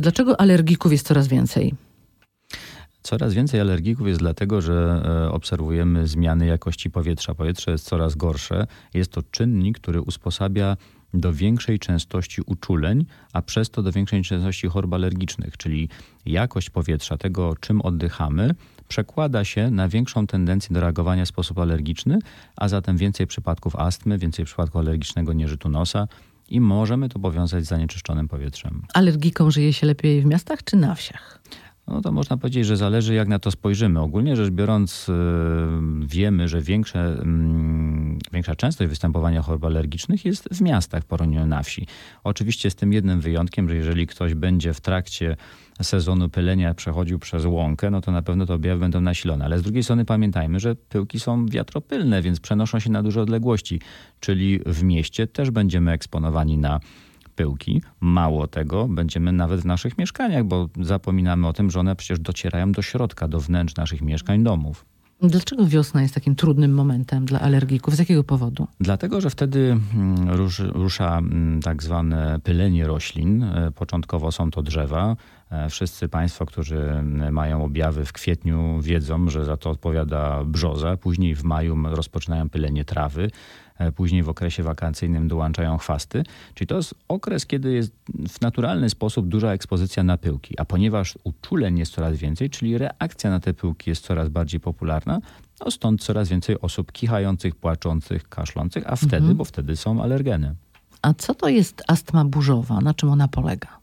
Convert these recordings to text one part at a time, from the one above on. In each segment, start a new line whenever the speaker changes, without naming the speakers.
Dlaczego alergików jest coraz więcej?
Coraz więcej alergików jest dlatego, że e, obserwujemy zmiany jakości powietrza. Powietrze jest coraz gorsze. Jest to czynnik, który usposabia do większej częstości uczuleń, a przez to do większej częstości chorób alergicznych, czyli jakość powietrza, tego czym oddychamy, przekłada się na większą tendencję do reagowania w sposób alergiczny, a zatem więcej przypadków astmy, więcej przypadków alergicznego nieżytu nosa, i możemy to powiązać z zanieczyszczonym powietrzem.
Alergikom żyje się lepiej w miastach czy na wsiach?
No to można powiedzieć, że zależy jak na to spojrzymy. Ogólnie rzecz biorąc yy, wiemy, że większe, yy, większa częstość występowania chorób alergicznych jest w miastach w porównaniu na wsi. Oczywiście z tym jednym wyjątkiem, że jeżeli ktoś będzie w trakcie sezonu pylenia przechodził przez łąkę, no to na pewno te objawy będą nasilone. Ale z drugiej strony pamiętajmy, że pyłki są wiatropylne, więc przenoszą się na duże odległości, czyli w mieście też będziemy eksponowani na pyłki. Mało tego, będziemy nawet w naszych mieszkaniach, bo zapominamy o tym, że one przecież docierają do środka, do wnętrz naszych mieszkań, domów.
Dlaczego wiosna jest takim trudnym momentem dla alergików? Z jakiego powodu?
Dlatego, że wtedy mm, rusza mm, tak zwane pylenie roślin. E, początkowo są to drzewa. E, wszyscy Państwo, którzy mają objawy w kwietniu, wiedzą, że za to odpowiada brzoza. Później w maju rozpoczynają pylenie trawy. E, później w okresie wakacyjnym dołączają chwasty. Czyli to jest okres, kiedy jest w naturalny sposób duża ekspozycja na pyłki. A ponieważ uczuleń jest coraz więcej, czyli reakcja na te pyłki jest coraz bardziej popularna, no stąd coraz więcej osób kichających, płaczących, kaszlących, a wtedy, mhm. bo wtedy są alergeny.
A co to jest astma burzowa? Na czym ona polega?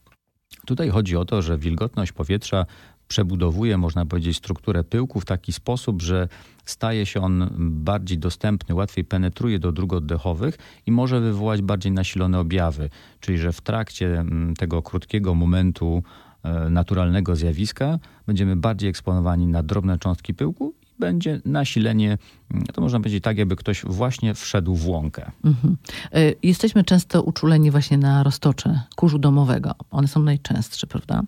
Tutaj chodzi o to, że wilgotność powietrza przebudowuje, można powiedzieć, strukturę pyłku w taki sposób, że staje się on bardziej dostępny, łatwiej penetruje do dróg oddechowych i może wywołać bardziej nasilone objawy. Czyli, że w trakcie mm, tego krótkiego momentu e, naturalnego zjawiska będziemy bardziej eksponowani na drobne cząstki pyłku będzie nasilenie, mm, to można powiedzieć tak, jakby ktoś właśnie wszedł w łąkę. Mhm.
E, jesteśmy często uczuleni właśnie na roztocze kurzu domowego. One są najczęstsze, prawda?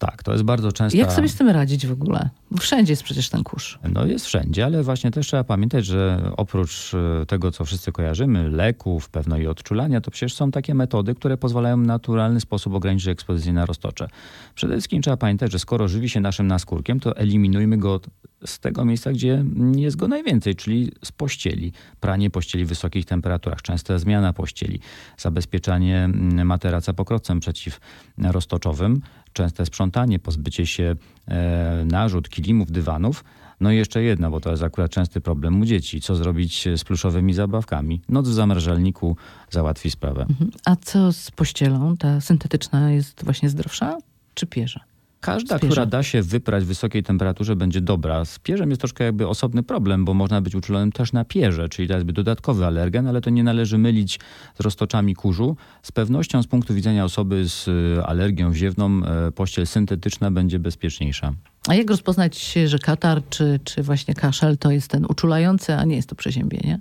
Tak, to jest bardzo często.
Jak sobie z tym radzić w ogóle? Wszędzie jest przecież ten kurz.
No jest wszędzie, ale właśnie też trzeba pamiętać, że oprócz e, tego, co wszyscy kojarzymy, leków, pewno i odczulania, to przecież są takie metody, które pozwalają w naturalny sposób ograniczyć ekspozycję na roztocze. Przede wszystkim trzeba pamiętać, że skoro żywi się naszym naskórkiem, to eliminujmy go z tego miejsca, gdzie jest go najwięcej, czyli z pościeli. Pranie pościeli w wysokich temperaturach, częsta zmiana pościeli, zabezpieczanie materaca pokrocem przeciwroztoczowym, częste sprzątanie, pozbycie się e, narzut, kilimów, dywanów. No i jeszcze jedno, bo to jest akurat częsty problem u dzieci. Co zrobić z pluszowymi zabawkami? Noc w zamrażalniku załatwi sprawę. Mhm.
A co z pościelą? Ta syntetyczna jest właśnie zdrowsza czy pierze?
Każda, która da się wyprać w wysokiej temperaturze, będzie dobra. Z pierzem jest troszkę jakby osobny problem, bo można być uczulonym też na pierze, czyli to jest dodatkowy alergen, ale to nie należy mylić z roztoczami kurzu. Z pewnością z punktu widzenia osoby z y, alergią wziewną e, pościel syntetyczna będzie bezpieczniejsza.
A jak rozpoznać, że katar czy, czy właśnie kaszel to jest ten uczulający, a nie jest to przeziębienie?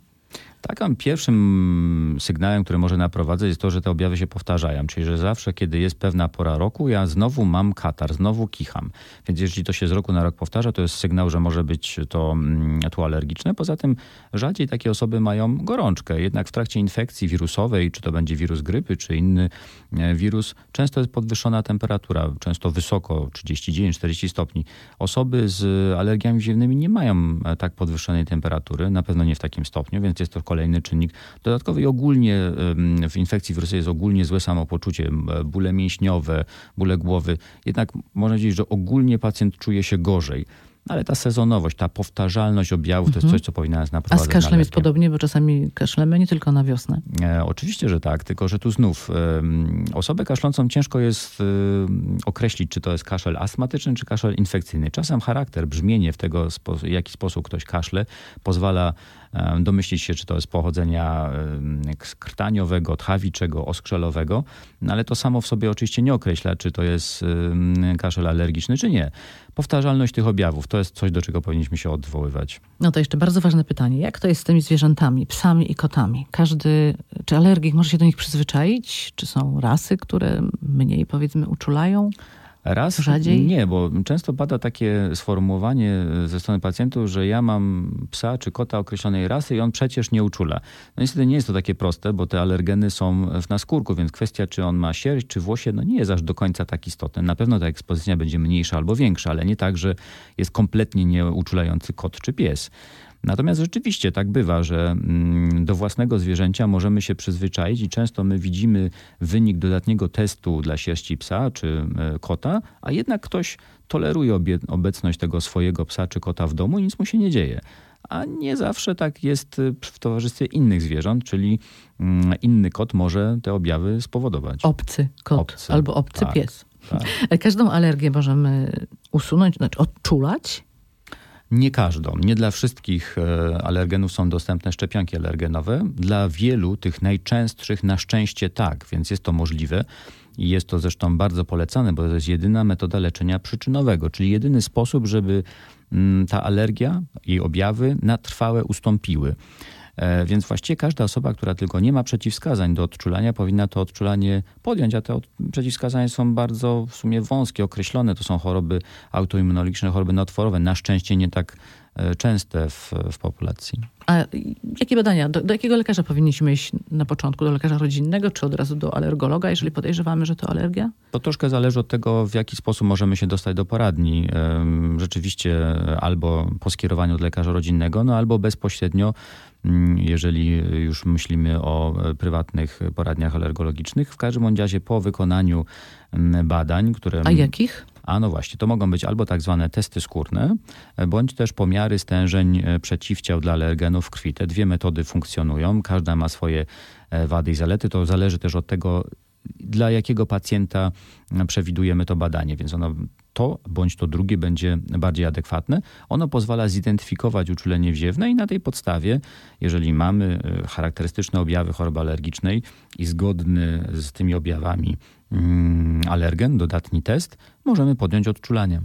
Takim pierwszym sygnałem, który może naprowadzać jest to, że te objawy się powtarzają, czyli że zawsze, kiedy jest pewna pora roku, ja znowu mam katar, znowu kicham. Więc jeżeli to się z roku na rok powtarza, to jest sygnał, że może być to, mm, to alergiczne. Poza tym rzadziej takie osoby mają gorączkę. Jednak w trakcie infekcji wirusowej, czy to będzie wirus grypy, czy inny e, wirus, często jest podwyższona temperatura, często wysoko, 39-40 stopni. Osoby z alergiami ziewnymi nie mają e, tak podwyższonej temperatury, na pewno nie w takim stopniu, więc jest to kolejny czynnik. Dodatkowy i ogólnie w infekcji wirusowej jest ogólnie złe samopoczucie, bóle mięśniowe, bóle głowy. Jednak można powiedzieć, że ogólnie pacjent czuje się gorzej. Ale ta sezonowość, ta powtarzalność objawów to jest mhm. coś, co powinna nas naprowadzić.
A z kaszlem jest podobnie, bo czasami kaszlemy nie tylko na wiosnę.
E, oczywiście, że tak, tylko że tu znów e, osobę kaszlącą ciężko jest e, określić, czy to jest kaszel astmatyczny, czy kaszel infekcyjny. Czasem charakter, brzmienie w tego, w jaki sposób ktoś kaszle, pozwala domyślić się, czy to jest pochodzenia krtaniowego, tchawiczego, oskrzelowego, no ale to samo w sobie oczywiście nie określa, czy to jest kaszel alergiczny, czy nie. Powtarzalność tych objawów to jest coś, do czego powinniśmy się odwoływać.
No to jeszcze bardzo ważne pytanie. Jak to jest z tymi zwierzętami, psami i kotami? Każdy, czy alergik może się do nich przyzwyczaić? Czy są rasy, które mniej powiedzmy uczulają?
Raz
Rzadziej?
Nie, bo często pada takie sformułowanie ze strony pacjentów, że ja mam psa czy kota określonej rasy i on przecież nie uczula. No niestety nie jest to takie proste, bo te alergeny są w naskórku, więc kwestia czy on ma sierść czy włosie, no nie jest aż do końca tak istotna. Na pewno ta ekspozycja będzie mniejsza albo większa, ale nie tak, że jest kompletnie nieuczulający kot czy pies. Natomiast rzeczywiście tak bywa, że mm, do własnego zwierzęcia możemy się przyzwyczaić i często my widzimy wynik dodatniego testu dla sierści psa czy e, kota, a jednak ktoś toleruje obecność tego swojego psa czy kota w domu i nic mu się nie dzieje. A nie zawsze tak jest y, w towarzystwie innych zwierząt, czyli mm, inny kot może te objawy spowodować.
Obcy kot
Obcy,
albo obcy
tak.
pies.
Tak.
Ale Każdą alergię możemy usunąć, znaczy odczulać.
Nie każdą. Nie dla wszystkich e, alergenów są dostępne szczepionki alergenowe. Dla wielu tych najczęstszych na szczęście tak, więc jest to możliwe. I jest to zresztą bardzo polecane, bo to jest jedyna metoda leczenia przyczynowego, czyli jedyny sposób, żeby mm, ta alergia i objawy na trwałe ustąpiły. E, Więc właściwie każda osoba, która tylko nie ma przeciwwskazań do odczulania, powinna to odczulanie podjąć, a te od- przeciwwskazania są bardzo w sumie wąskie, określone. To są choroby autoimmunologiczne, choroby nowotworowe, na szczęście nie tak e, częste w, w populacji.
A jakie badania? Do, do jakiego lekarza powinniśmy iść na początku? Do lekarza rodzinnego, czy od razu do alergologa, jeżeli podejrzewamy, że to alergia?
To troszkę zależy od tego, w jaki sposób możemy się dostać do poradni. Rzeczywiście albo po skierowaniu od lekarza rodzinnego, no albo bezpośrednio, jeżeli już myślimy o e, prywatnych poradniach alergologicznych. W każdym bądź razie po wykonaniu mm, badań, które...
A jakich?
A no właśnie, to mogą być albo tak zwane testy skórne, e, bądź też pomiary stężeń e, przeciwciał dla alergenów w krwi. Te dwie metody funkcjonują, każda ma swoje wady i zalety. To zależy też od tego, dla jakiego pacjenta e, przewidujemy to badanie, więc ono to bądź to drugie będzie bardziej adekwatne. Ono pozwala zidentyfikować uczulenie wziewne i na tej podstawie, jeżeli mamy e, charakterystyczne objawy choroby alergicznej i zgodny z tymi objawami mm, alergen, dodatni test, możemy podjąć odczulanie.